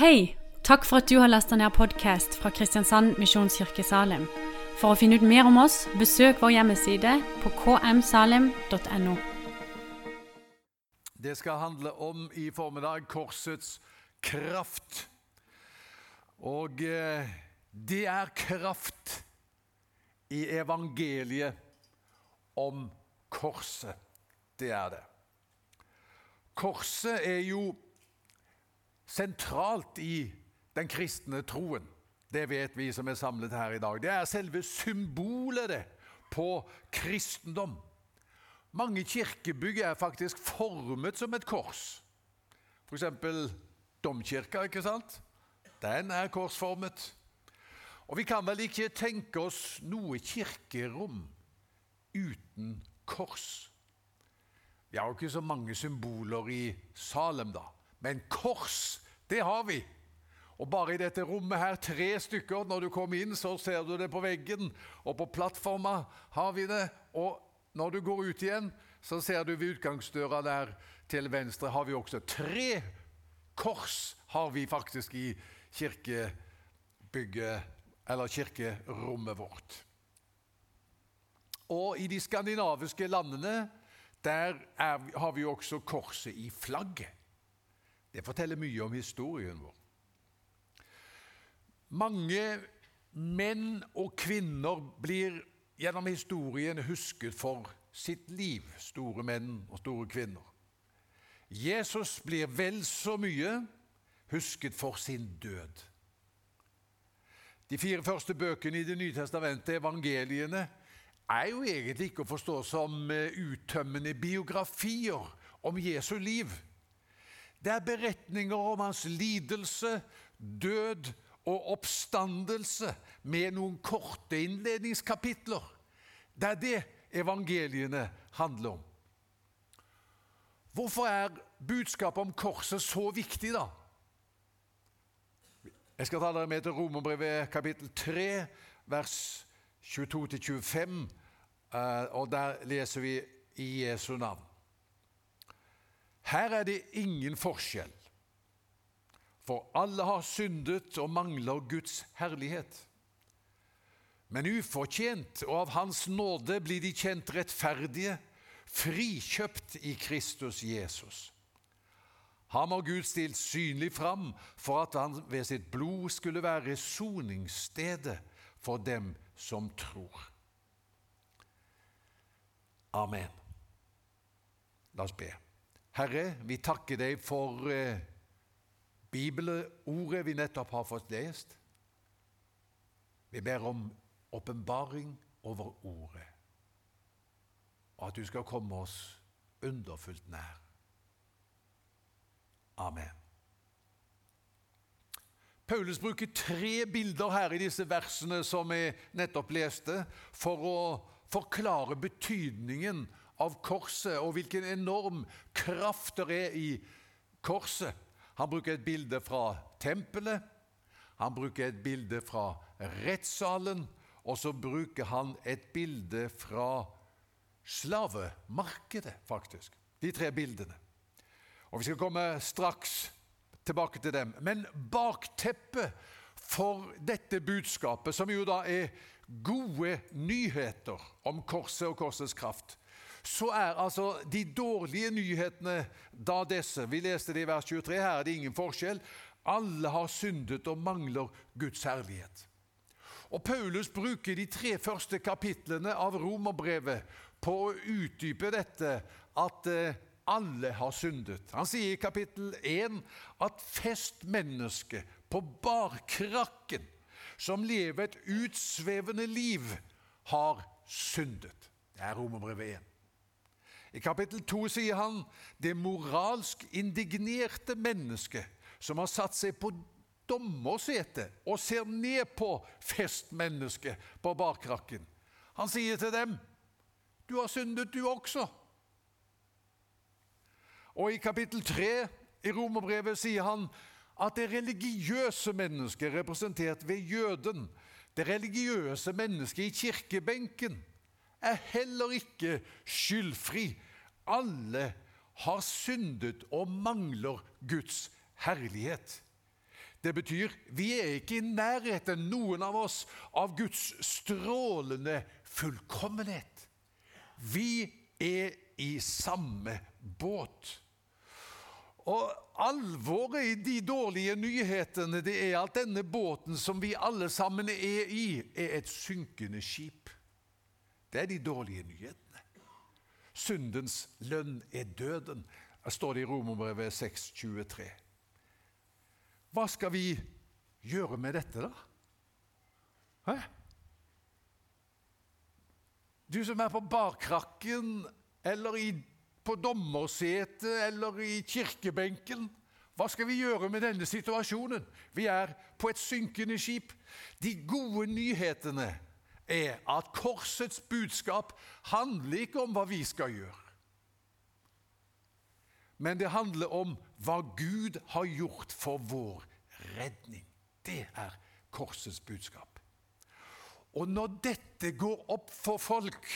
Hei! Takk for at du har lasta ned podkast fra Kristiansand Misjonskirke Salim. For å finne ut mer om oss, besøk vår hjemmeside på kmsalim.no. Det skal handle om i formiddag korsets kraft. Og eh, det er kraft i evangeliet om korset. Det er det. Korset er jo sentralt i den kristne troen. Det vet vi som er samlet her i dag. Det er selve symbolet det, på kristendom. Mange kirkebygg er faktisk formet som et kors. F.eks. domkirka, ikke sant? Den er korsformet. Og vi kan vel ikke tenke oss noe kirkerom uten kors. Vi har jo ikke så mange symboler i Salem, da. Men kors, det har vi. Og bare i dette rommet her, tre stykker. Når du kommer inn, så ser du det på veggen. Og på plattforma har vi det. Og når du går ut igjen, så ser du ved utgangsdøra der til venstre har vi også tre kors har vi faktisk i kirkebygget, eller kirkerommet vårt. Og i de skandinaviske landene der er, har vi også korset i flagget. Det forteller mye om historien vår. Mange menn og kvinner blir gjennom historien husket for sitt liv, store menn og store kvinner. Jesus blir vel så mye husket for sin død. De fire første bøkene i Det nye testamentet, evangeliene, er jo egentlig ikke å forstå som eh, uttømmende biografier om Jesu liv. Det er beretninger om hans lidelse, død og oppstandelse med noen korte innledningskapitler. Det er det evangeliene handler om. Hvorfor er budskapet om korset så viktig, da? Jeg skal ta dere med til Romerbrevet kapittel 3, vers 22-25, eh, og der leser vi i Jesu navn. Her er det ingen forskjell, for alle har syndet og mangler Guds herlighet. Men ufortjent og av Hans nåde blir de kjent rettferdige, frikjøpt i Kristus Jesus. Ham har Gud stilt synlig fram for at han ved sitt blod skulle være soningsstedet for dem som tror. Amen. La oss be. Herre, vi takker deg for eh, bibelordet vi nettopp har fått lest. Vi ber om åpenbaring over ordet, og at du skal komme oss underfullt nær. Amen. Paulus bruker tre bilder her i disse versene som vi nettopp leste, for å forklare betydningen av korset og hvilken enorm kraft det er i korset. Han bruker et bilde fra tempelet, han bruker et bilde fra rettssalen, og så bruker han et bilde fra slavemarkedet, faktisk. De tre bildene. Og Vi skal komme straks tilbake til dem. Men bakteppet for dette budskapet, som jo da er gode nyheter om korset og korsets kraft, så er altså de dårlige nyhetene da disse. Vi leste det i vers 23. Her er det ingen forskjell. Alle har syndet og mangler Guds herlighet. Og Paulus bruker de tre første kapitlene av Romerbrevet på å utdype dette at eh, alle har syndet. Han sier i kapittel 1 at festmennesket på barkrakken, som lever et utsvevende liv, har syndet. Det er Romerbrevet 1. I kapittel 2 sier han det moralsk indignerte mennesket som har satt seg på dommersetet og ser ned på festmennesket på barkrakken. Han sier til dem, 'Du har syndet, du også.' Og i kapittel 3 i Romerbrevet sier han at det religiøse mennesket, representert ved jøden, det religiøse mennesket i kirkebenken, er heller ikke skyldfri. Alle har syndet og mangler Guds herlighet. Det betyr vi er ikke i nærheten, noen av oss, av Guds strålende fullkommenhet. Vi er i samme båt. Og Alvoret i de dårlige nyhetene det er at denne båten som vi alle sammen er i, er et synkende skip. Det er de dårlige nyhetene. Syndens lønn er døden, står det i Romerbrevet 6,23. Hva skal vi gjøre med dette, da? Hæ? Du som er på barkrakken eller i på dommersetet eller i kirkebenken. Hva skal vi gjøre med denne situasjonen? Vi er på et synkende skip. De gode nyhetene er at korsets budskap handler ikke om hva vi skal gjøre. Men det handler om hva Gud har gjort for vår redning. Det er korsets budskap. Og når dette går opp for folk,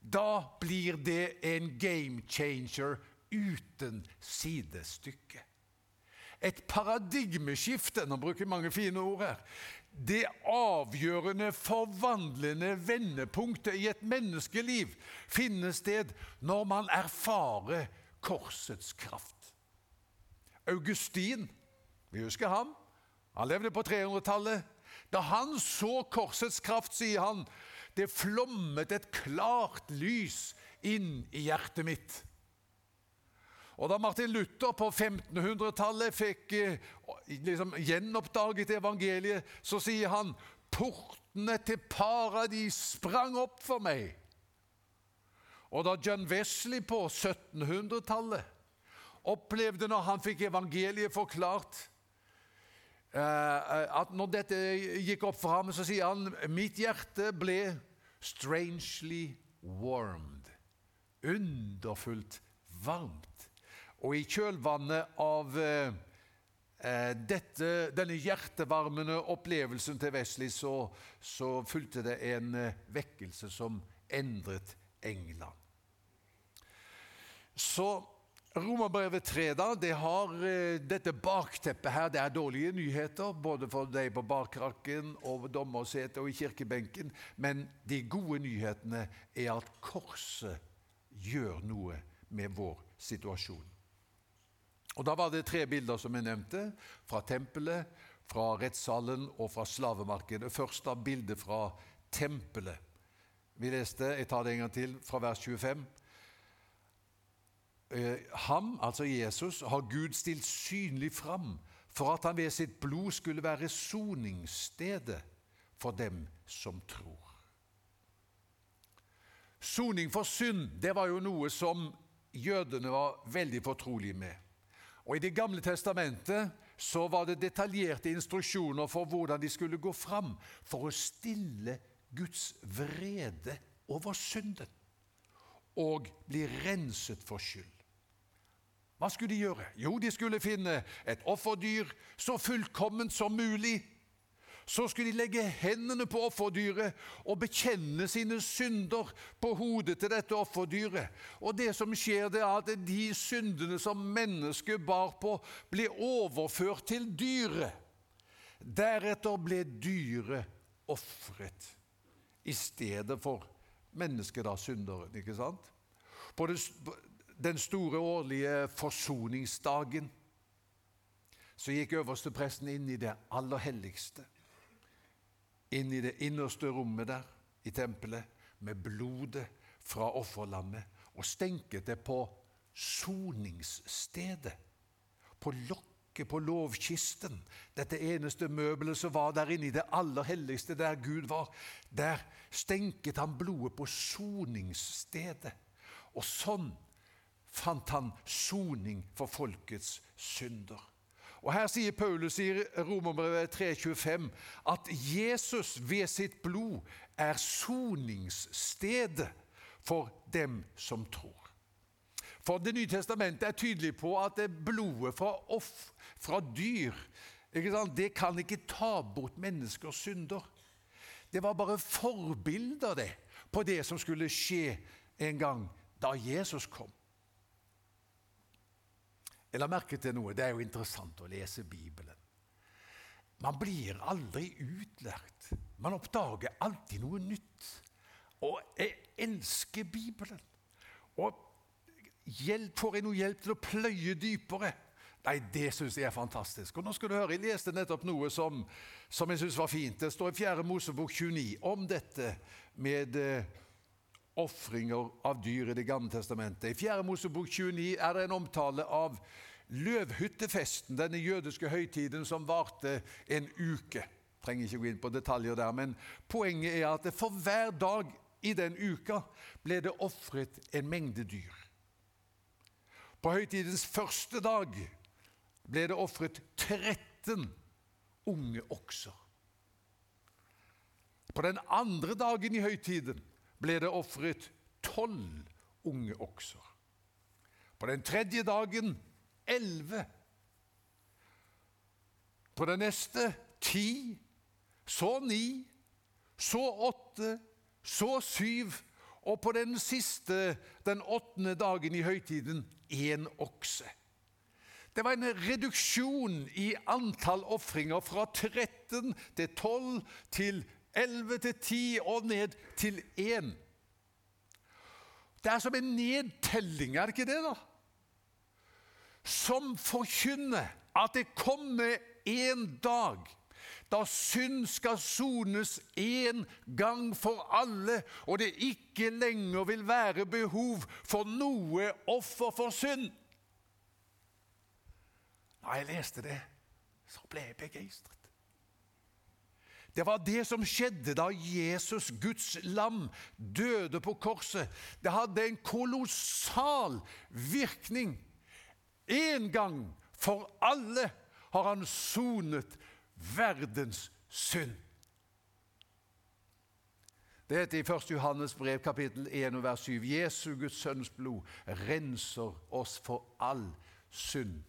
da blir det en game changer uten sidestykke. Et paradigmeskifte Nå bruker jeg mange fine ord her. Det avgjørende, forvandlende vendepunktet i et menneskeliv finner sted når man erfarer korsets kraft. Augustin, vi husker ham, han levde på 300-tallet. Da han så korsets kraft, sier han, det flommet et klart lys inn i hjertet mitt. Og Da Martin Luther på 1500-tallet fikk eh, liksom, gjenoppdaget evangeliet, så sier han portene til paradis sprang opp for meg. Og da John Wesley på 1700-tallet opplevde, når han fikk evangeliet forklart, Eh, at når dette gikk opp for ham, så sier han mitt hjerte ble strangely warmed. Underfullt varmt. Og i kjølvannet av eh, eh, dette, denne hjertevarmende opplevelsen til Wesley så, så fulgte det en vekkelse som endret England. Så Romerbrevet 3 da, det har dette bakteppet her. Det er dårlige nyheter, både for deg på bakrakken og dommersetet og i kirkebenken. Men de gode nyhetene er at korset gjør noe med vår situasjon. Og Da var det tre bilder som jeg nevnte, fra tempelet, fra rettssalen og fra slavemarkedet. Først av bildet fra tempelet. Vi leste, jeg tar det en gang til, fra vers 25. Eh, ham, altså Jesus, har Gud stilt synlig fram for at han ved sitt blod skulle være soningsstedet for dem som tror. Soning for synd det var jo noe som jødene var veldig fortrolige med. Og I Det gamle testamentet så var det detaljerte instruksjoner for hvordan de skulle gå fram for å stille Guds vrede over synden og bli renset for skyld. Hva skulle de gjøre? Jo, de skulle finne et offerdyr så fullkomment som mulig. Så skulle de legge hendene på offerdyret og bekjenne sine synder på hodet til dette offerdyret. Og det som skjer, det er at de syndene som mennesket bar på, ble overført til dyret. Deretter ble dyret ofret i stedet for mennesket, da, synderen. ikke sant? På den store årlige forsoningsdagen, så gikk øverstepresten inn i det aller helligste. Inn i det innerste rommet der i tempelet med blodet fra offerlammet og stenket det på soningsstedet. På lokket på lovkisten. Dette eneste møbelet som var der inne i det aller helligste, der Gud var. Der stenket han blodet på soningsstedet. Og sånn fant han soning for folkets synder. Og Her sier Paulus i Romerbrevet 3,25 at Jesus ved sitt blod er soningsstedet for dem som tror. For Det nye testamentet er tydelig på at det blodet fra, off, fra dyr det kan ikke ta bort menneskers synder. Det var bare forbilder det, på det som skulle skje en gang da Jesus kom. Jeg la merke til noe. Det er jo interessant å lese Bibelen. man blir aldri utlært. Man oppdager alltid noe nytt. Og jeg elsker Bibelen. Og hjelp, får jeg noe hjelp til å pløye dypere? Nei, Det syns jeg er fantastisk. Og nå skal du høre, Jeg leste nettopp noe som, som jeg syns var fint. Det står i 4. Mosebok 29 om dette med eh, ofringer av dyr i Det gamle testamentet. I 4. Mosebok 29 er det en omtale av løvhyttefesten, denne jødiske høytiden som varte en uke. Trenger ikke gå inn på detaljer der, men poenget er at for hver dag i den uka ble det ofret en mengde dyr. På høytidens første dag ble det ofret 13 unge okser. På den andre dagen i høytiden ble det ofret tolv unge okser. På den tredje dagen elleve. På den neste ti, så ni, så åtte, så syv, og på den siste, den åttende dagen i høytiden, én okse. Det var en reduksjon i antall ofringer fra 13 til 12 til 11 til 10 og ned til 1. Det er som en nedtelling, er det ikke det, da? Som forkynner at det kommer en dag da synd skal sones én gang for alle, og det ikke lenger vil være behov for noe offer for synd. Da jeg leste det, så ble jeg begeistret. Det var det som skjedde da Jesus, Guds lam, døde på korset. Det hadde en kolossal virkning. En gang for alle har han sonet verdens synd. Det heter i 1. Johannes brev kapittel 1 vers 7 Jesu Guds sønns blod renser oss for all synd.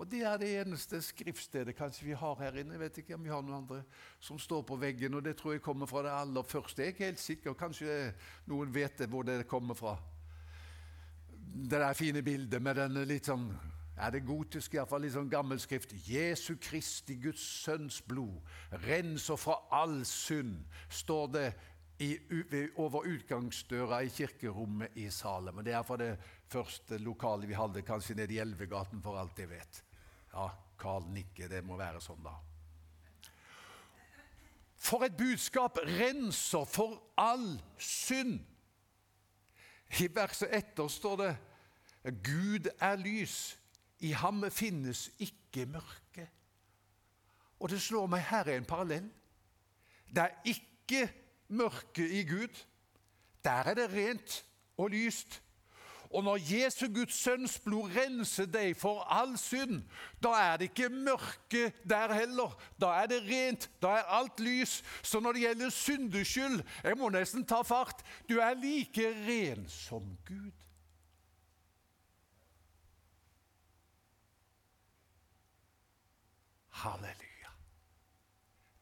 Og Det er det eneste skriftstedet kanskje vi har her inne. Jeg vet ikke om vi har noen andre som står på veggen. og Det tror jeg kommer fra det aller første. Jeg er ikke helt sikker. Kanskje noen vet hvor det kommer fra. Det der fine bildet med den litt sånn er det gotisk, iallfall litt sånn gammel skrift. Jesu Kristi, Guds Sønns blod, renser fra all synd, står det i, over utgangsdøra i kirkerommet i Salem. Og Det er fra det første lokalet vi hadde, kanskje nede i Elvegaten, for alt jeg vet. Ja, Carl nikker. Det må være sånn, da. For et budskap! Renser for all synd. I verset etter står det Gud er lys, i ham finnes ikke mørke. Og det slår meg her er en parallell. Det er ikke mørke i Gud. Der er det rent og lyst. Og når Jesu Guds sønns blod renser deg for all synd, da er det ikke mørke der heller. Da er det rent, da er alt lys. Så når det gjelder syndeskyld Jeg må nesten ta fart. Du er like ren som Gud. Halleluja.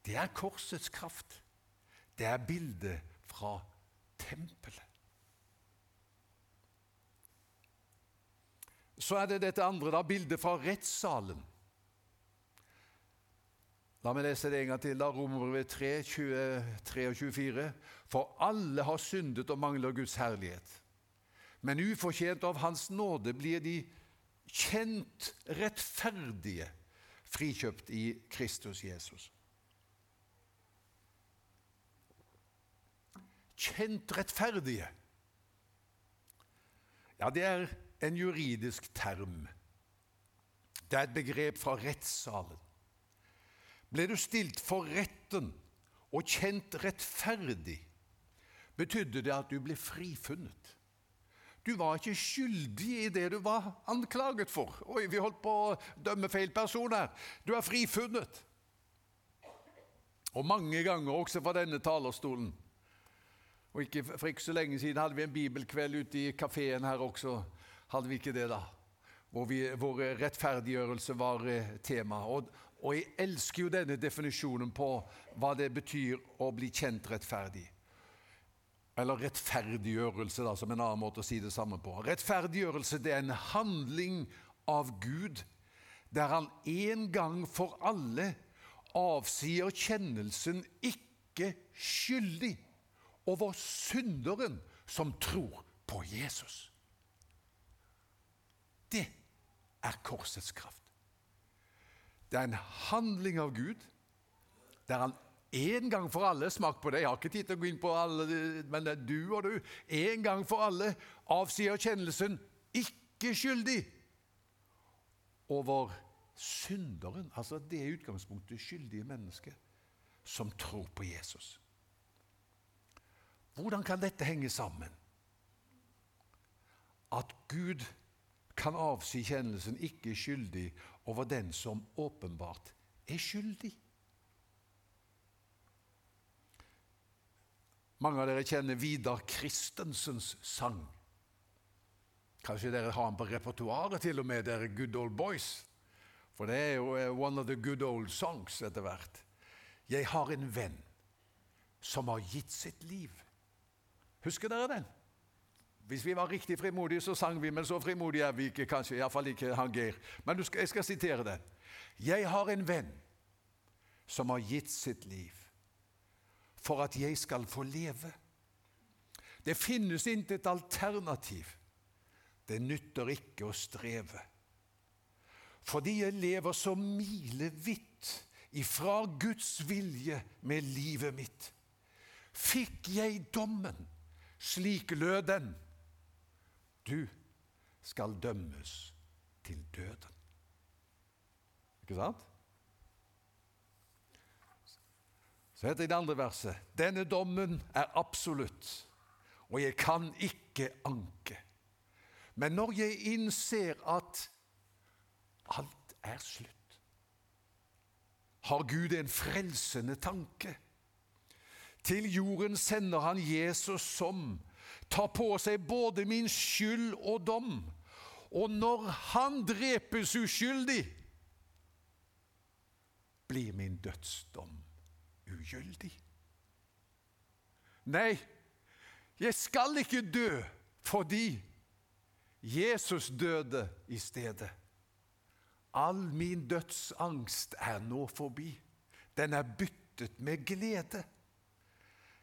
Det er korsets kraft. Det er bildet fra tempelet. Så er det dette andre, da, bildet fra rettssalen. La meg lese det en gang til. da, Romerbrevet 3, 23 og 24. For alle har syndet og mangler Guds herlighet. Men ufortjent av Hans nåde blir de kjent rettferdige, frikjøpt i Kristus Jesus. Kjent rettferdige. Ja, det er en juridisk term. Det er et begrep fra rettssalen. Ble du stilt for retten og kjent rettferdig, betydde det at du ble frifunnet. Du var ikke skyldig i det du var anklaget for. Oi, vi holdt på å dømme feil person her. Du er frifunnet. Og mange ganger også fra denne talerstolen. Og ikke, For ikke så lenge siden hadde vi en bibelkveld ute i kafeen her også hadde vi ikke det, da? Hvor, vi, hvor rettferdiggjørelse var eh, tema. Og, og, jeg elsker jo denne definisjonen på hva det betyr å bli kjent rettferdig. Eller rettferdiggjørelse, da, som en annen måte å si det samme på. Rettferdiggjørelse det er en handling av Gud der han en gang for alle avsier kjennelsen ikke skyldig over synderen som tror på Jesus. Det er korsets kraft. Det er en handling av Gud der han en gang for alle Smak på det, jeg har ikke tid til å gå inn på alle, men det er du og du. En gang for alle avsier kjennelsen ikke skyldig over synderen, altså det utgangspunktet skyldige mennesket, som tror på Jesus. Hvordan kan dette henge sammen? At Gud kan avsi kjennelsen ikke skyldig over den som åpenbart er skyldig. Mange av dere kjenner Vidar Christensens sang. Kanskje dere har den på repertoaret, til og med, dere good old boys. For det er jo eh, one of the good old songs etter hvert. Jeg har en venn som har gitt sitt liv. Husker dere den? Hvis vi var riktig frimodige, så sang vi, men så frimodige er vi ikke, kanskje. Iallfall ikke han Geir. Men skal, jeg skal sitere den. Jeg har en venn som har gitt sitt liv for at jeg skal få leve. Det finnes intet alternativ. Det nytter ikke å streve. Fordi jeg lever så milevidt ifra Guds vilje med livet mitt, fikk jeg dommen, slik lød den. Du skal dømmes til døden. Ikke sant? Så heter det i det andre verset denne dommen er absolutt, og jeg kan ikke anke. Men når jeg innser at alt er slutt, har Gud en frelsende tanke. Til jorden sender han Jesus som tar på seg både min skyld og dom. Og når han drepes uskyldig, blir min dødsdom ugyldig. Nei, jeg skal ikke dø fordi Jesus døde i stedet. All min dødsangst er nå forbi. Den er byttet med glede.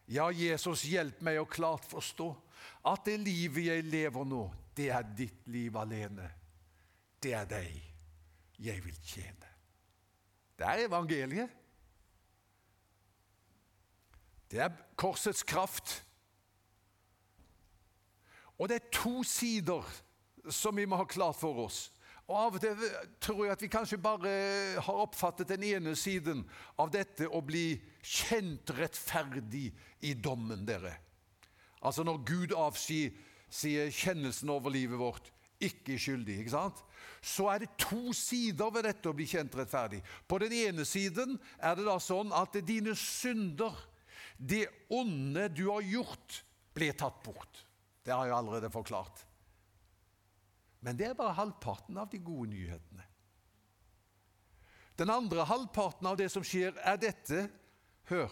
Ja, Jesus, hjelp meg å klart forstå at det livet jeg lever nå, det er ditt liv alene. Det er deg jeg vil tjene. Det er evangeliet. Det er korsets kraft. Og det er to sider som vi må ha klart for oss. Og Av og til tror jeg at vi kanskje bare har oppfattet den ene siden av dette å bli kjent rettferdig i dommen, dere. Altså når Gud avsier kjennelsen over livet vårt ikke skyldig. ikke sant? Så er det to sider ved dette å bli kjent rettferdig. På den ene siden er det da sånn at dine synder det onde du har gjort, blir tatt bort. Det har jeg allerede forklart. Men det er bare halvparten av de gode nyhetene. Den andre halvparten av det som skjer, er dette Hør.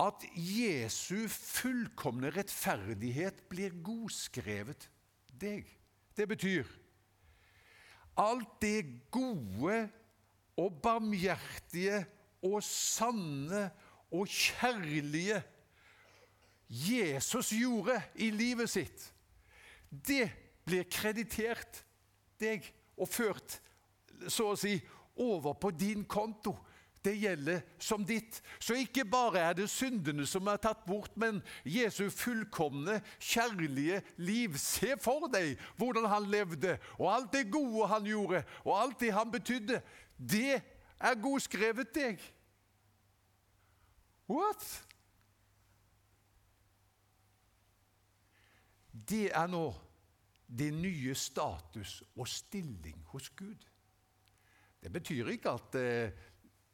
At Jesu fullkomne rettferdighet blir godskrevet deg. Det betyr alt det gode og barmhjertige og sanne og kjærlige Jesus gjorde i livet sitt, det blir kreditert deg og ført så å si over på din konto. Det gjelder som ditt. Så ikke bare er det syndene som er tatt bort, men Jesu fullkomne, kjærlige liv. Se for deg hvordan han levde, og alt det gode han gjorde, og alt det han betydde. Det er godskrevet deg. What? Det er nå din nye status og stilling hos Gud. Det betyr ikke at eh,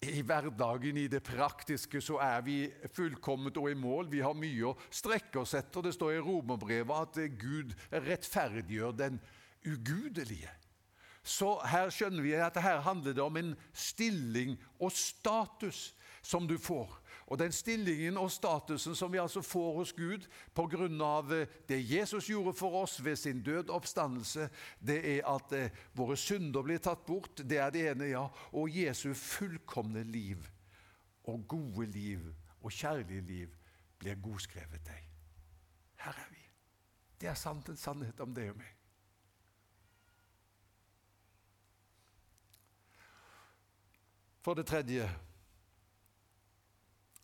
i hverdagen, i det praktiske, så er vi fullkomment og i mål. Vi har mye å strekke oss etter. Det står i romerbrevet at eh, Gud rettferdiggjør den ugudelige. Så her skjønner vi at her handler det om en stilling og status. som du får. Og den stillingen og statusen som vi altså får hos Gud pga. Eh, det Jesus gjorde for oss ved sin død oppstandelse, det er at eh, våre synder blir tatt bort. Det er det ene, ja. Og Jesu fullkomne liv og gode liv og kjærlige liv blir godskrevet deg. Her er vi. Det er sant, en sannhet om deg og meg. For det tredje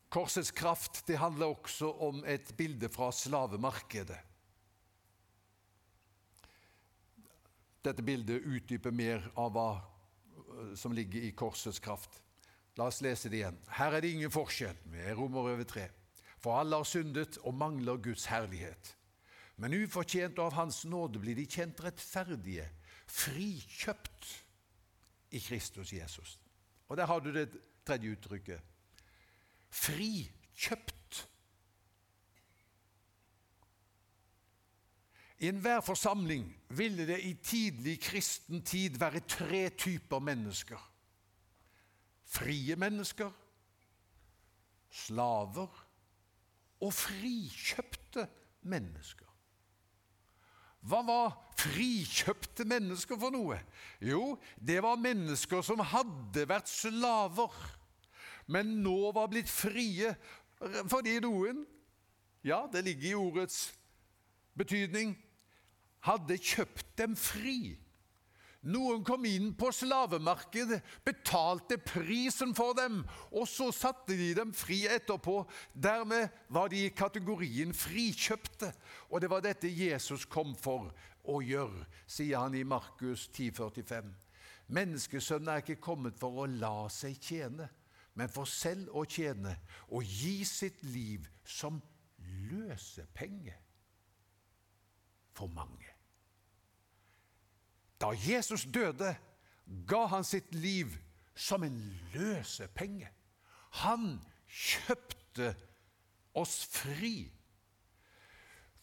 Korsets kraft det handler også om et bilde fra slavemarkedet. Dette bildet utdyper mer av hva eh, som ligger i korsets kraft. La oss lese det igjen. Her er det ingen forskjell med Romerøver 3. For alle har syndet og mangler Guds herlighet. Men ufortjent av Hans nåde blir de kjent rettferdige, frikjøpt i Kristus Jesus. Og der har du det tredje uttrykket. Frikjøpt. I enhver forsamling ville det i tidlig kristen tid være tre typer mennesker frie mennesker, slaver og frikjøpte mennesker. Hva var frikjøpte mennesker for noe? Jo, det var mennesker som hadde vært slaver, men nå var blitt frie fordi noen, ja, det ligger i ordets betydning, hadde kjøpt dem fri. Noen kom inn på slavemarkedet, betalte prisen for dem, og så satte de dem fri etterpå. Dermed var de i kategorien frikjøpte. Og det var dette Jesus kom for å gjøre, sier han i Markus 10,45. Menneskesønnen er ikke kommet for å la seg tjene, men for selv å tjene og gi sitt liv som løsepenge for mange. Da Jesus døde, ga han sitt liv som en løsepenge. Han kjøpte oss fri.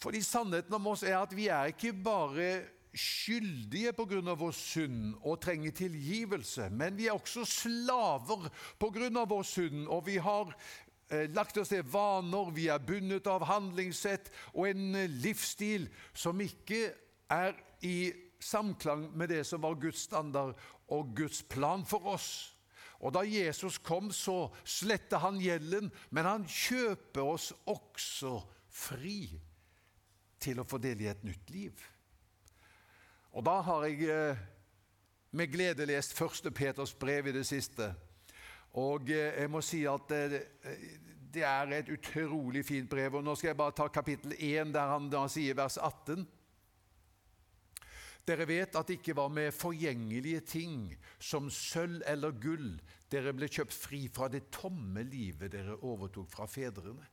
Fordi sannheten om oss er at vi er ikke bare skyldige pga. vår synd og trenger tilgivelse, men vi er også slaver pga. vår synd, og vi har eh, lagt oss til vaner, vi er bundet av handlingssett og en eh, livsstil som ikke er i samklang med det som var Guds standard og Guds plan for oss. Og Da Jesus kom, så sletta han gjelden, men han kjøper oss også fri til å få del i et nytt liv. Og Da har jeg eh, med glede lest 1. Peters brev i det siste. Og eh, jeg må si at det, det er et utrolig fint brev. og Nå skal jeg bare ta kapittel 1, der han da sier vers 18. Dere vet at det ikke var med forgjengelige ting som sølv eller gull dere ble kjøpt fri fra det tomme livet dere overtok fra fedrene.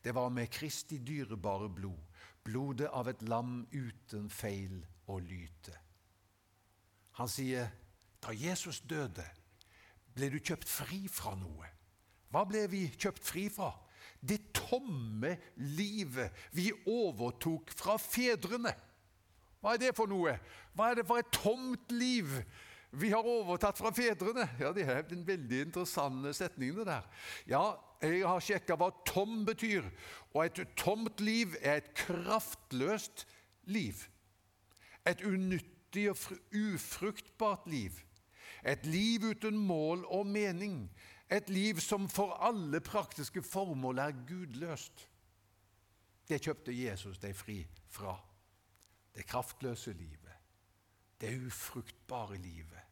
Det var med Kristi dyrebare blod, blodet av et lam uten feil og lyte. Han sier, da Jesus døde, ble du kjøpt fri fra noe. Hva ble vi kjøpt fri fra? Det tomme livet vi overtok fra fedrene. Hva er det for noe? Hva er det for et tomt liv vi har overtatt fra fedrene? Ja, Det er en veldig interessant setning, det der. Ja, jeg har sjekka hva tom betyr. Og et tomt liv er et kraftløst liv. Et unyttig og ufruktbart liv. Et liv uten mål og mening. Et liv som for alle praktiske formål er gudløst. Det kjøpte Jesus deg fri fra det kraftløse livet, det ufruktbare livet,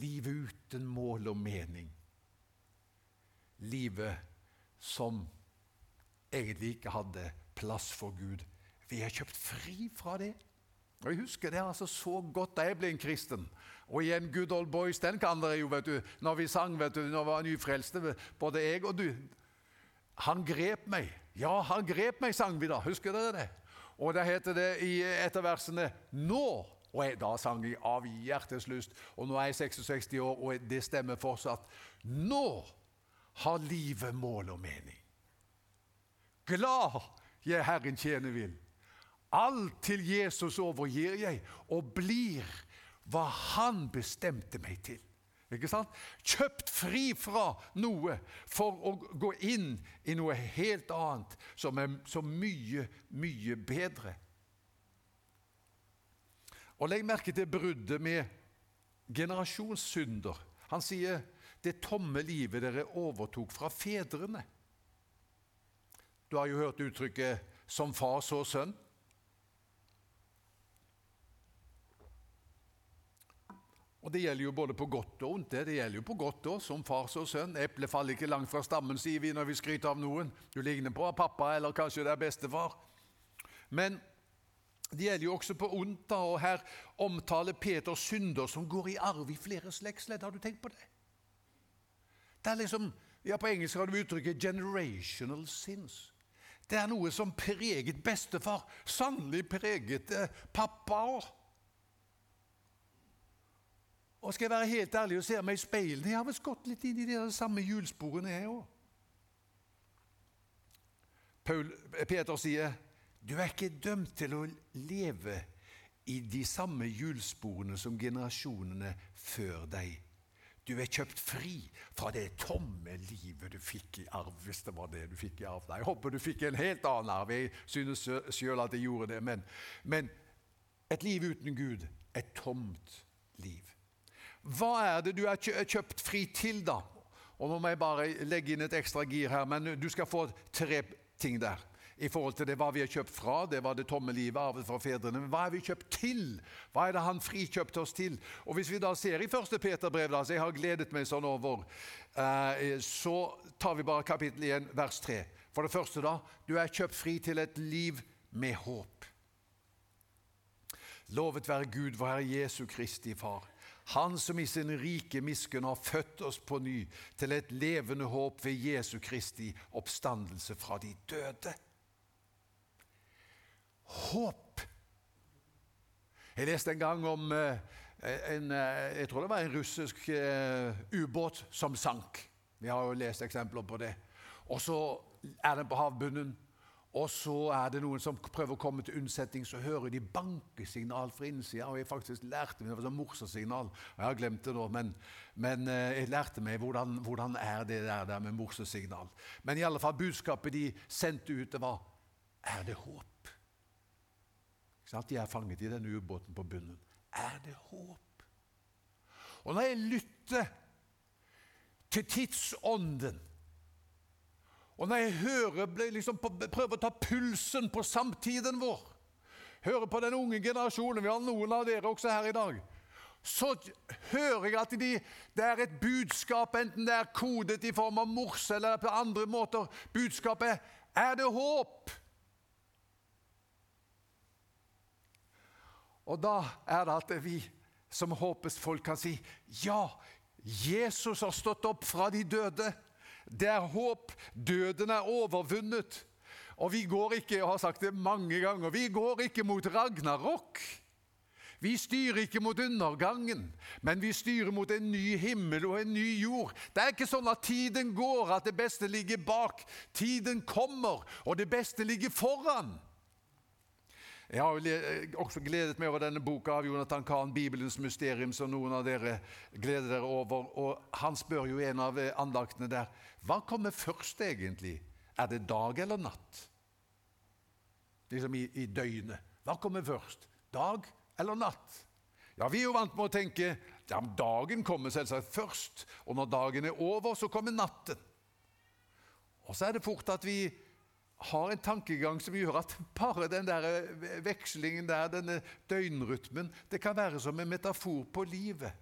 livet uten mål og mening, livet som egentlig ikke hadde plass for Gud. Vi er kjøpt fri fra det. Og Jeg husker det altså så godt da jeg ble en kristen. Og igjen, Good Old Boys, den kan dere jo, vet du. Når vi sang, vet du, når vi var nyfrelste, både jeg og du. Han grep meg. Ja, han grep meg, sang vi da. Husker dere det? Og da heter det i et av versene 'Nå'. Og jeg, Da sang jeg av hjerteslyst. Og nå er jeg 66 år, og det stemmer fortsatt. Nå har livet mål og mening. Glad jeg Herren tjener vil. Alt til Jesus overgir jeg, og blir hva Han bestemte meg til. Ikke sant? Kjøpt fri fra noe for å gå inn i noe helt annet, som er så mye, mye bedre. Og Legg merke til bruddet med generasjonssynder. Han sier det tomme livet dere overtok fra fedrene. Du har jo hørt uttrykket 'som far, så sønn'. Og Det gjelder jo både på godt og ondt. Det gjelder jo på godt òg, som far og sønn. Eplet faller ikke langt fra stammen, sier vi når vi skryter av noen. Du ligner på pappa, eller kanskje det er bestefar. Men det gjelder jo også på ondt, da, og her omtaler Peter synder som går i arv i flere slektsledd. Har du tenkt på det? Det er liksom, ja På engelsk har du uttrykket 'generational sins'. Det er noe som preget bestefar, sannelig preget eh, pappa òg. Og skal jeg være helt ærlig og se meg i speilet Jeg har vel gått litt inn i de samme hjulsporene, jeg òg. Peter sier du er ikke dømt til å leve i de samme hjulsporene som generasjonene før deg. Du er kjøpt fri fra det tomme livet du fikk i arv, hvis det var det du fikk i arv. Jeg håper du fikk en helt annen arv. Jeg synes sjøl at jeg gjorde det. Men, men et liv uten Gud et tomt liv. Hva er det du er kjøpt fri til, da? Og Nå må jeg bare legge inn et ekstra gir her, men du skal få tre ting der i forhold til det hva vi har kjøpt fra. Det var det tomme livet arvet fra fedrene. Men hva er vi kjøpt til? Hva er det han frikjøpte oss til? Og Hvis vi da ser i 1. Peter brev, da, så jeg har gledet meg sånn over, eh, så tar vi bare kapittel 1, vers 3. For det første, da, du er kjøpt fri til et liv med håp. Lovet være Gud, vår Herre Jesu Kristi Far. Han som i sin rike miskunn har født oss på ny til et levende håp ved Jesu Kristi oppstandelse fra de døde håp. Jeg leste en gang om eh, en, eh, jeg tror det var en russisk uh, ubåt som sank. Vi har jo lest eksempler på det. Og så er den på havbunnen, og så er det noen som prøver å komme til unnsetning. Så hører de bankesignal fra innsida. Og jeg faktisk lærte meg, det var sånn morsesignal. Jeg har glemt det nå, men, men jeg lærte meg hvordan, hvordan er det der, der med morsesignal. Men i alle fall budskapet de sendte ut, det var Er det håp? De er fanget i denne ubåten på bunnen. Er det håp? Og når jeg lytter til tidsånden, og når jeg hører, liksom, prøver å ta pulsen på samtiden vår, hører på den unge generasjonen Vi har noen av dere også her i dag. Så hører jeg at de, det er et budskap, enten det er kodet i form av morse eller på andre måter. Budskapet er det håp. Og da er det at vi som håpes folk kan si ja, Jesus har stått opp fra de døde. Det er håp. Døden er overvunnet. Og vi går ikke, jeg har sagt det mange ganger, vi går ikke mot ragnarok. Vi styrer ikke mot undergangen, men vi styrer mot en ny himmel og en ny jord. Det er ikke sånn at tiden går, at det beste ligger bak. Tiden kommer, og det beste ligger foran. Jeg har eh, også gledet meg over denne boka av Jonathan Kahn, 'Bibelens mysterium', som noen av dere gleder dere over. Og Han spør jo en av eh, andaktene der hva kommer først, egentlig? Er det dag eller natt? Liksom i, i døgnet. Hva kommer først? Dag eller natt? Ja, Vi er jo vant med å tenke ja, dagen kommer selvsagt først, og når dagen er over, så kommer natten. Og så er det fort at vi har en tankegang som gjør at bare den der eh, vekslingen der, denne døgnrytmen, det kan være som en metafor på livet.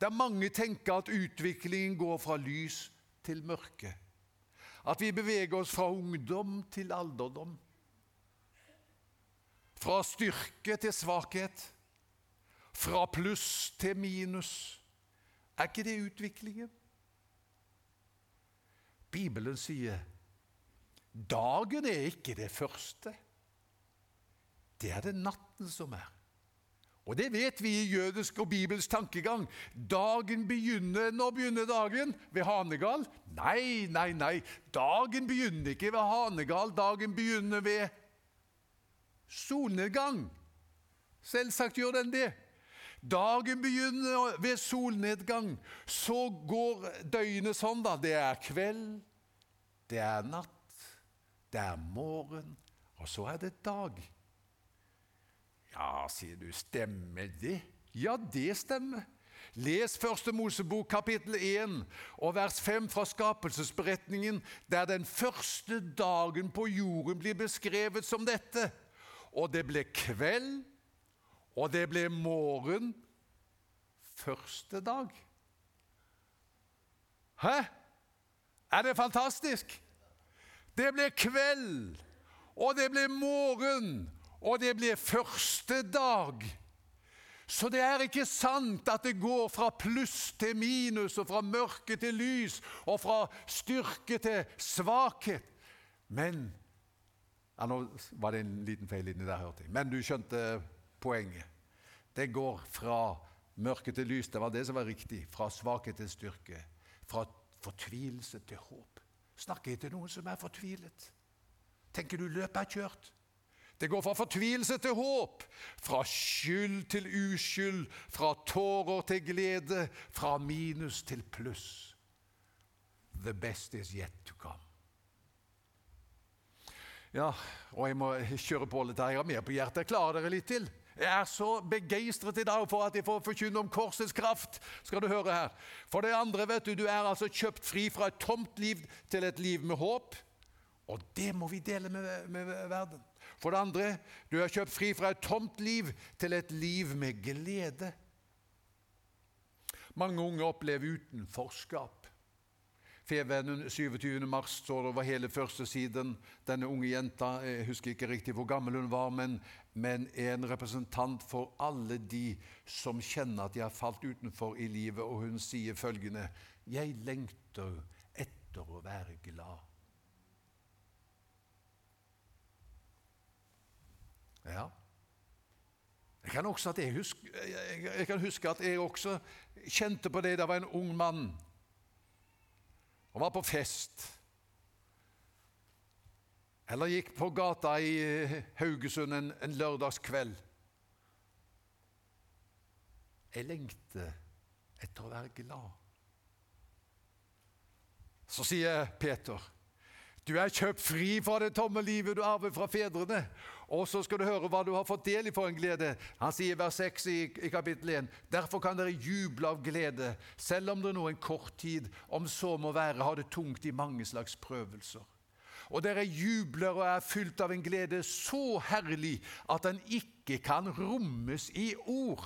Der mange tenker at utviklingen går fra lys til mørke. At vi beveger oss fra ungdom til alderdom. Fra styrke til svakhet. Fra pluss til minus. Er ikke det utviklingen? Bibelen sier Dagen er ikke det første. Det er det natten som er. Og det vet vi i jødisk og bibelsk tankegang. Dagen begynner Når begynner dagen? Ved Hanegal? Nei, nei, nei. Dagen begynner ikke ved Hanegal. Dagen begynner ved solnedgang. Selvsagt gjør den det. Dagen begynner ved solnedgang. Så går døgnet sånn, da. Det er kveld, det er natt, det er morgen, og så er det dag. Ja, sier du, stemmer det? Ja, det stemmer. Les Første Mosebok kapittel 1 og vers 5 fra skapelsesberetningen, der den første dagen på jorden blir beskrevet som dette. Og det ble kveld, og det ble morgen første dag. Hæ? Er det fantastisk? Det ble kveld, og det ble morgen, og det ble første dag. Så det er ikke sant at det går fra pluss til minus, og fra mørke til lys, og fra styrke til svakhet. Men ja, Nå var det en liten feil inni der, hørte jeg. Men du skjønte poenget. Det går fra mørke til lys. Det var det som var riktig. Fra svakhet til styrke. Fra fortvilelse til håp. Snakker jeg til noen som er fortvilet? Tenker du løpet er kjørt? Det går fra fortvilelse til håp, fra skyld til uskyld, fra tårer til glede, fra minus til pluss. The best is yet to come. Ja, og jeg må kjøre på litt her. Jeg har mer på hjertet. Klarer dere litt til? Jeg er så begeistret i dag for at jeg får forkynne om korsets kraft. skal du høre her. For det andre, vet du, du er altså kjøpt fri fra et tomt liv til et liv med håp. Og det må vi dele med, med verden. For det andre, du er kjøpt fri fra et tomt liv til et liv med glede. Mange unge opplever utenforskap. Fevennen 27. mars står det over hele første siden. Denne unge jenta, jeg husker ikke riktig hvor gammel hun var, men, men en representant for alle de som kjenner at de har falt utenfor i livet, og hun sier følgende Jeg lengter etter å være glad. Ja. Jeg kan, også at jeg, husker, jeg kan huske at jeg også kjente på det da jeg var en ung mann og var på fest. Eller gikk på gata i Haugesund en, en lørdagskveld. Jeg lengter etter å være glad. Så sier Peter, du er kjøpt fri fra det tomme livet du arver fra fedrene. Og så skal du høre hva du har fått del i for en glede. Han sier i vers 6 i, i kapittel 1.: Derfor kan dere juble av glede, selv om det nå en kort tid, om så må være, har det tungt i mange slags prøvelser. Og dere jubler og er fylt av en glede så herlig at den ikke kan rommes i ord.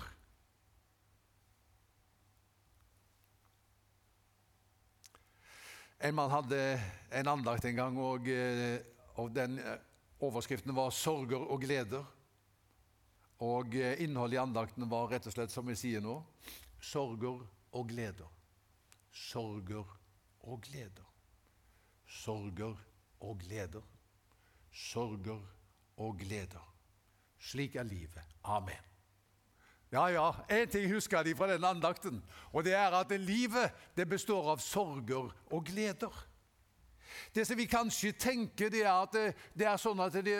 En mann hadde en andakt en gang, og, eh, og den eh, Overskriften var 'Sorger og gleder'. Og eh, innholdet i andakten var rett og slett som vi sier nå sorger og gleder. Sorger og gleder. Sorger og gleder. Sorger og gleder. Slik er livet. Amen. Ja, ja, én ting husker de fra den andakten, og det er at livet det består av sorger og gleder. Det som vi kanskje tenker, det er at det, det er sånn at det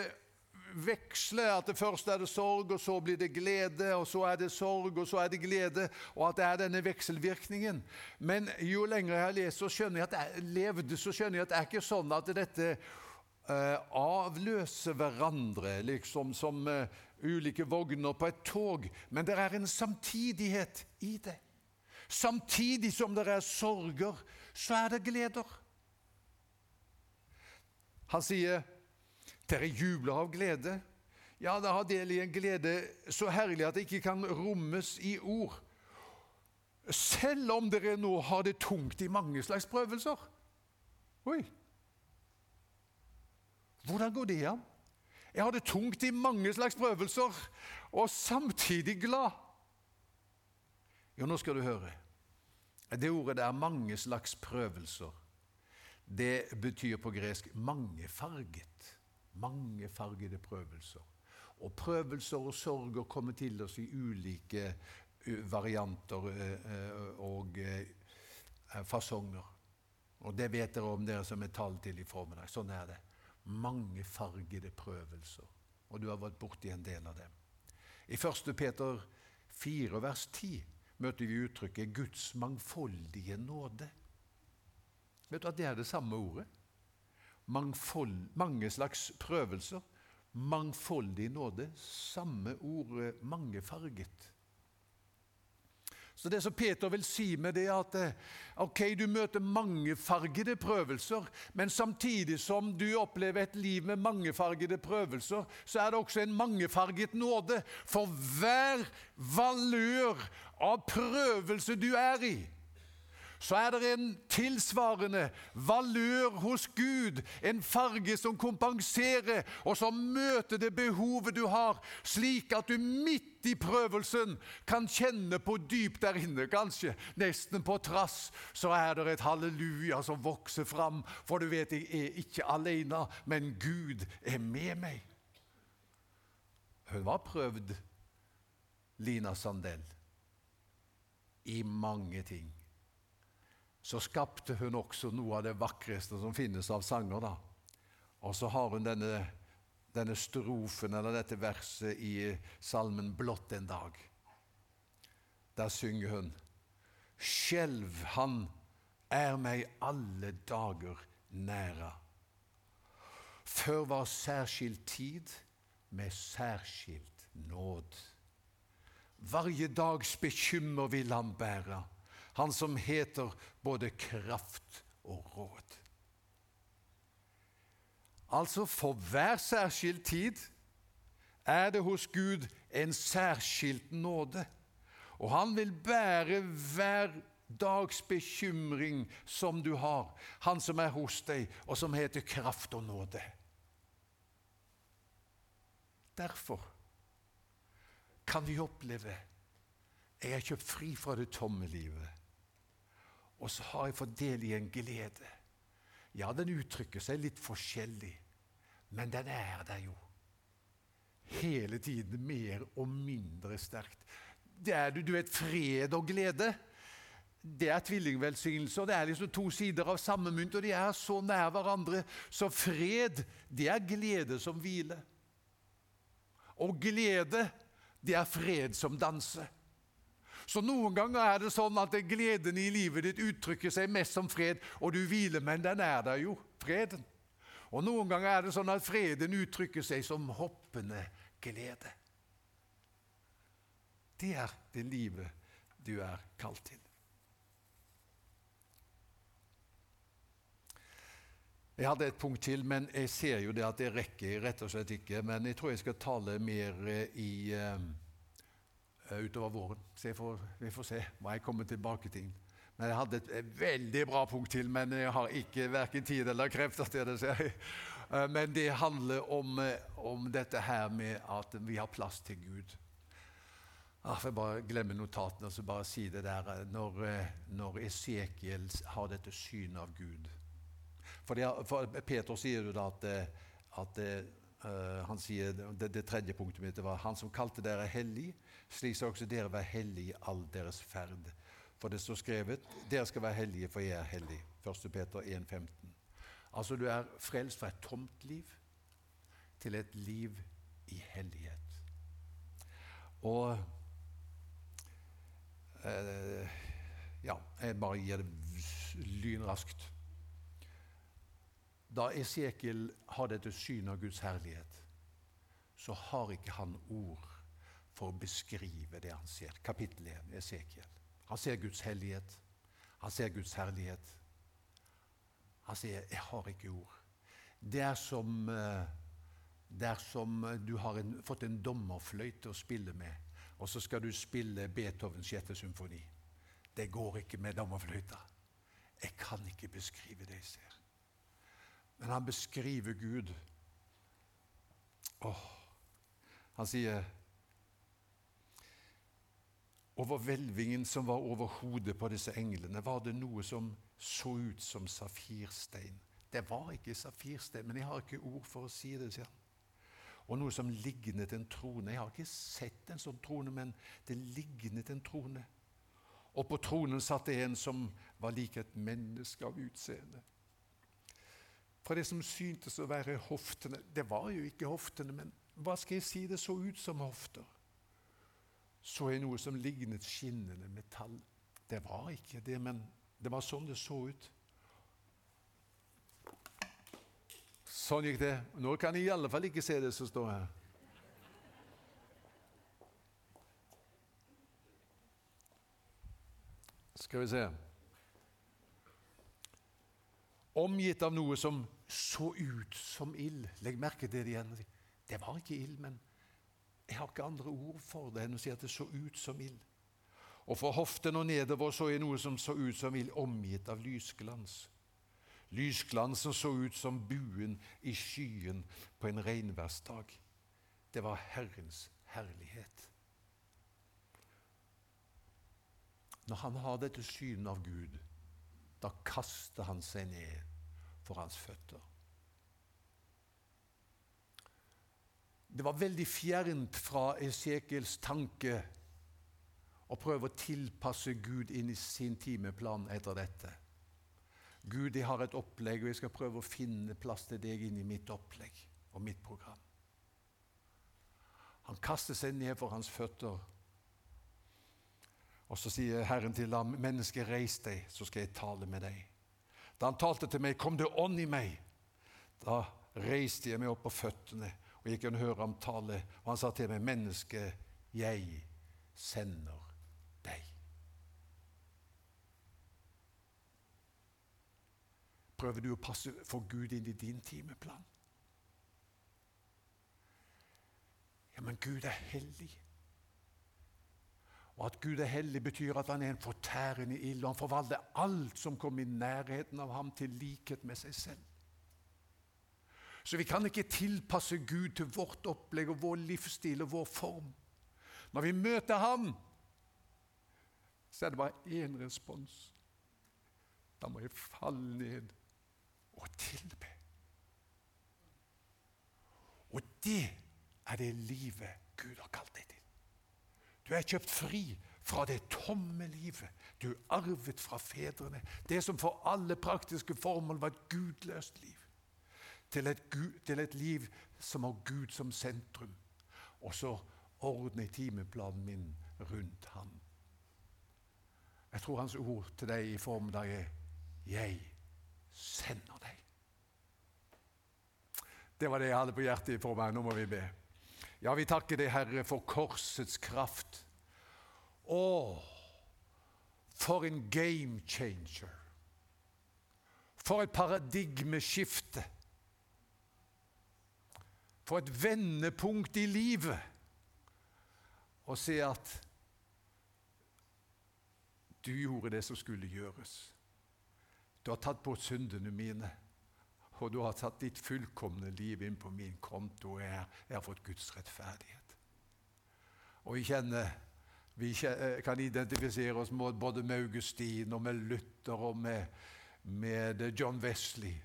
veksler. At det først er det sorg, og så blir det glede, og så er det sorg, og så er det glede. Og at det er denne vekselvirkningen. Men jo lenger jeg har lest, så skjønner så skjønner jeg at det er ikke sånn at dette uh, avløser hverandre, liksom som uh, ulike vogner på et tog. Men det er en samtidighet i det. Samtidig som det er sorger, så er det gleder. Han sier, 'Dere jubler av glede.' Ja, det har del i en glede så herlig at det ikke kan rommes i ord. Selv om dere nå har det tungt i mange slags prøvelser. Oi! Hvordan går det an? Jeg har det tungt i mange slags prøvelser, og samtidig glad. Jo, nå skal du høre. Det ordet det er mange slags prøvelser det betyr på gresk mangefarget. Mangefargede prøvelser. Og prøvelser og sorger kommer til oss i ulike varianter og fasonger. Og det vet dere om dere som er tall til i formiddag. Sånn er det. Mangefargede prøvelser. Og du har vært borti en del av dem. I 1. Peter 4 vers 10 møter vi uttrykket 'Guds mangfoldige nåde'. Vet du at det er det samme ordet? Mangfold, mange slags prøvelser. Mangfoldig nåde. Samme ordet mangefarget. Så Det som Peter vil si med det, er at eh, ok, du møter mangefargede prøvelser, men samtidig som du opplever et liv med mangefargede prøvelser, så er det også en mangefarget nåde. For hver valør av prøvelse du er i, så er det en tilsvarende valør hos Gud, en farge som kompenserer, og som møter det behovet du har, slik at du midt i prøvelsen kan kjenne på dypt der inne, kanskje nesten på trass, så er det et halleluja som vokser fram, for du vet jeg er ikke alene, men Gud er med meg. Hun var prøvd, Lina Sandell, i mange ting så skapte hun også noe av det vakreste som finnes av sanger. da. Og så har hun denne, denne strofen, eller dette verset i salmen 'Blått en dag'. Der synger hun Skjelv han er meg alle dager næra. Før var særskilt tid med særskilt nåd. Varje dags bekymmer vil han bæra han som heter både kraft og råd. Altså, for hver særskilt tid er det hos Gud en særskilt nåde. Og han vil bære hver dags bekymring som du har, han som er hos deg, og som heter kraft og nåde. Derfor kan vi oppleve jeg er kjøpt fri fra det tomme livet. Og så har jeg fått del i en glede. Ja, den uttrykker seg litt forskjellig, men den er der jo. Hele tiden mer og mindre sterkt. Det er du vet, fred og glede. Det er tvillingvelsignelse, og det er liksom to sider av samme mynt, og de er så nær hverandre. Så fred, det er glede som hviler. Og glede, det er fred som danser. Så noen ganger er det sånn at gleden i livet ditt uttrykker seg mest som fred, og du hviler, men den er der jo, freden. Og noen ganger er det sånn at freden uttrykker seg som hoppende glede. Det er det livet du er kalt til. Jeg hadde et punkt til, men jeg ser jo det at det rekker rett og slett ikke. Men jeg tror jeg skal tale mer i eh, Eh, utover våren. Så får, vi får se hva jeg kommer tilbake til. Men Jeg hadde et, et veldig bra punkt til, men jeg har ikke verken tid eller krefter til det. jeg. Eh, men det handler om, eh, om, dette her med at vi har plass til Gud. Jeg får bare glemme notatene og så bare si det der når, når Esekiel har dette synet av Gud. For, det, for Peter sier jo da at, at uh, han sier, det, det, tredje punktet mitt var han som kalte dere hellig, slik skal også dere være hellige i all deres ferd. For det står skrevet dere skal være hellige, for jeg er hellig. 1. Peter 1,15. Altså du er frelst fra et tomt liv til et liv i hellighet. Og eh, Ja, jeg bare gir det lynraskt. Da Esekiel har dette synet av Guds herlighet, så har ikke han ord for å beskrive det han ser. Kapittel 1, Esekiel. Han ser Guds hellighet. Han ser Guds herlighet. Han sier 'Jeg har ikke ord'. Det er som, eh, det du har en, fått en dommerfløyte å spille med, og så skal du spille Beethovens sjette symfoni. Det går ikke med dommerfløyta. Jeg kan ikke beskrive det jeg ser. Men han beskriver Gud. Åh, han sier over hvelvingen som var over hodet på disse englene, var det noe som så ut som safirstein. Det var ikke safirstein, men jeg har ikke ord for å si det. sier han. Og noe som lignet en trone. Jeg har ikke sett en sånn trone, men det lignet en trone. Og på tronen satt det en som var lik et menneske av utseende. Fra det som syntes å være hoftene Det var jo ikke hoftene, men hva skal jeg si? Det så ut som hofter. Så jeg noe som lignet skinnende metall. Det var ikke det, men det var sånn det så ut. Sånn gikk det. Nå kan jeg i alle fall ikke se det som står her. Skal vi se Omgitt av noe som så ut som ild. Legg merke til det igjen. Det var ikke ild, men jeg har ikke andre ord for det enn å si at det så ut som ild. Og fra hoften og nedover så jeg noe som så ut som ild, omgitt av lysglans. Lysglansen så ut som buen i skyen på en regnværsdag. Det var Herrens herlighet. Når han har dette synet av Gud, da kaster han seg ned for hans føtter. Det var veldig fjernt fra Esekiels tanke å prøve å tilpasse Gud inn i sin timeplan etter dette. Gud, jeg har et opplegg, og jeg skal prøve å finne plass til deg inn i mitt opplegg og mitt program. Han kaster seg ned for hans føtter, og så sier Herren til ham, 'Menneske, reis deg, så skal jeg tale med deg.' Da han talte til meg, 'Kom det ånd i meg?' Da reiste jeg meg opp på føttene og jeg kunne høre ham tale. Og han sa til meg, 'Menneske, jeg sender deg'. Prøver du å passe for Gud inn i din timeplan? Ja, men Gud er hellig. Og at Gud er hellig, betyr at han er en fortærende ild, og han forvalter alt som kommer i nærheten av ham, til likhet med seg selv. Så vi kan ikke tilpasse Gud til vårt opplegg og vår livsstil og vår form. Når vi møter ham, så er det bare én respons. Da må jeg falle ned og tilbe. Og det er det livet Gud har kalt deg til. Du er kjøpt fri fra det tomme livet du arvet fra fedrene. Det som for alle praktiske formål var et gudløst liv til et, til et liv som har Gud som sentrum. Og så ordner jeg timeplanen min rundt ham. Jeg tror hans ord til deg i formiddag er 'Jeg sender deg'. Det var det jeg hadde på hjertet for meg. Nå må vi be. Ja, vi takker deg, Herre, for korsets kraft. Å, for en game changer! For et paradigmeskifte! For et vendepunkt i livet og se at du gjorde det som skulle gjøres. Du har tatt bort syndene mine, og du har tatt ditt fullkomne liv inn på min konto, og jeg, jeg har fått Guds rettferdighet. Og vi kjenner vi kan identifisere oss både med Augustin og med Luther og med, med John Wesley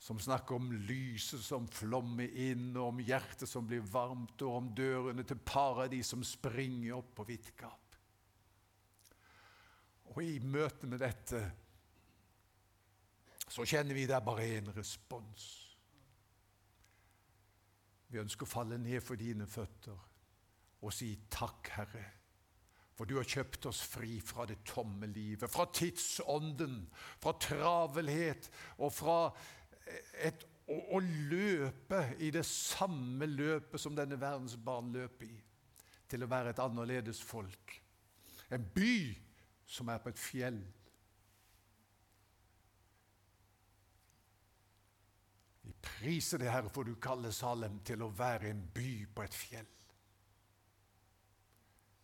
som snakker om lyset som flommer inn, og om hjertet som blir varmt, og om dørene til paradis som springer opp på vidt gap. Og i møte med dette så kjenner vi det er bare én respons. Vi ønsker å falle ned for dine føtter og si takk, Herre. For du har kjøpt oss fri fra det tomme livet, fra tidsånden, fra travelhet og fra et, å, å, løpe i det samme løpet som denne verdens barn løper i, til å være et annerledes folk. En by som er på et fjell. Vi priser det Herre, for du kaller Salem til å være en by på et fjell.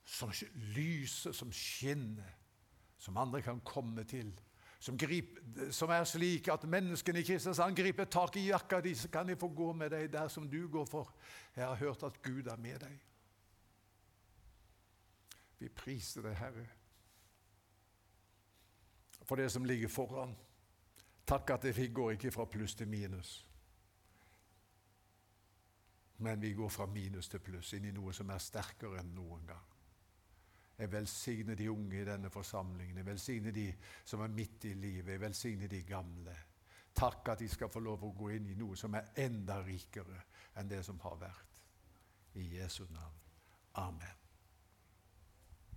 Som lyser, som skinner, som andre kan komme til som, grip, som, er slik at menneskene i Kristiansand griper tak i jakka di, så kan de få gå med deg der som du går for. Jeg har hørt at Gud er med deg. Vi priser deg, Herre, for det som ligger foran. Takk at vi går ikke fra pluss til minus, men vi går fra minus til pluss, inn i noe som er sterkere enn noen gang. Jeg velsigner de unge i denne forsamlingen. Jeg velsigner de som er midt i livet. Jeg velsigner de gamle. Takk at de skal få lov å gå inn i noe som er enda rikere enn det som har vært. I Jesu navn. Amen.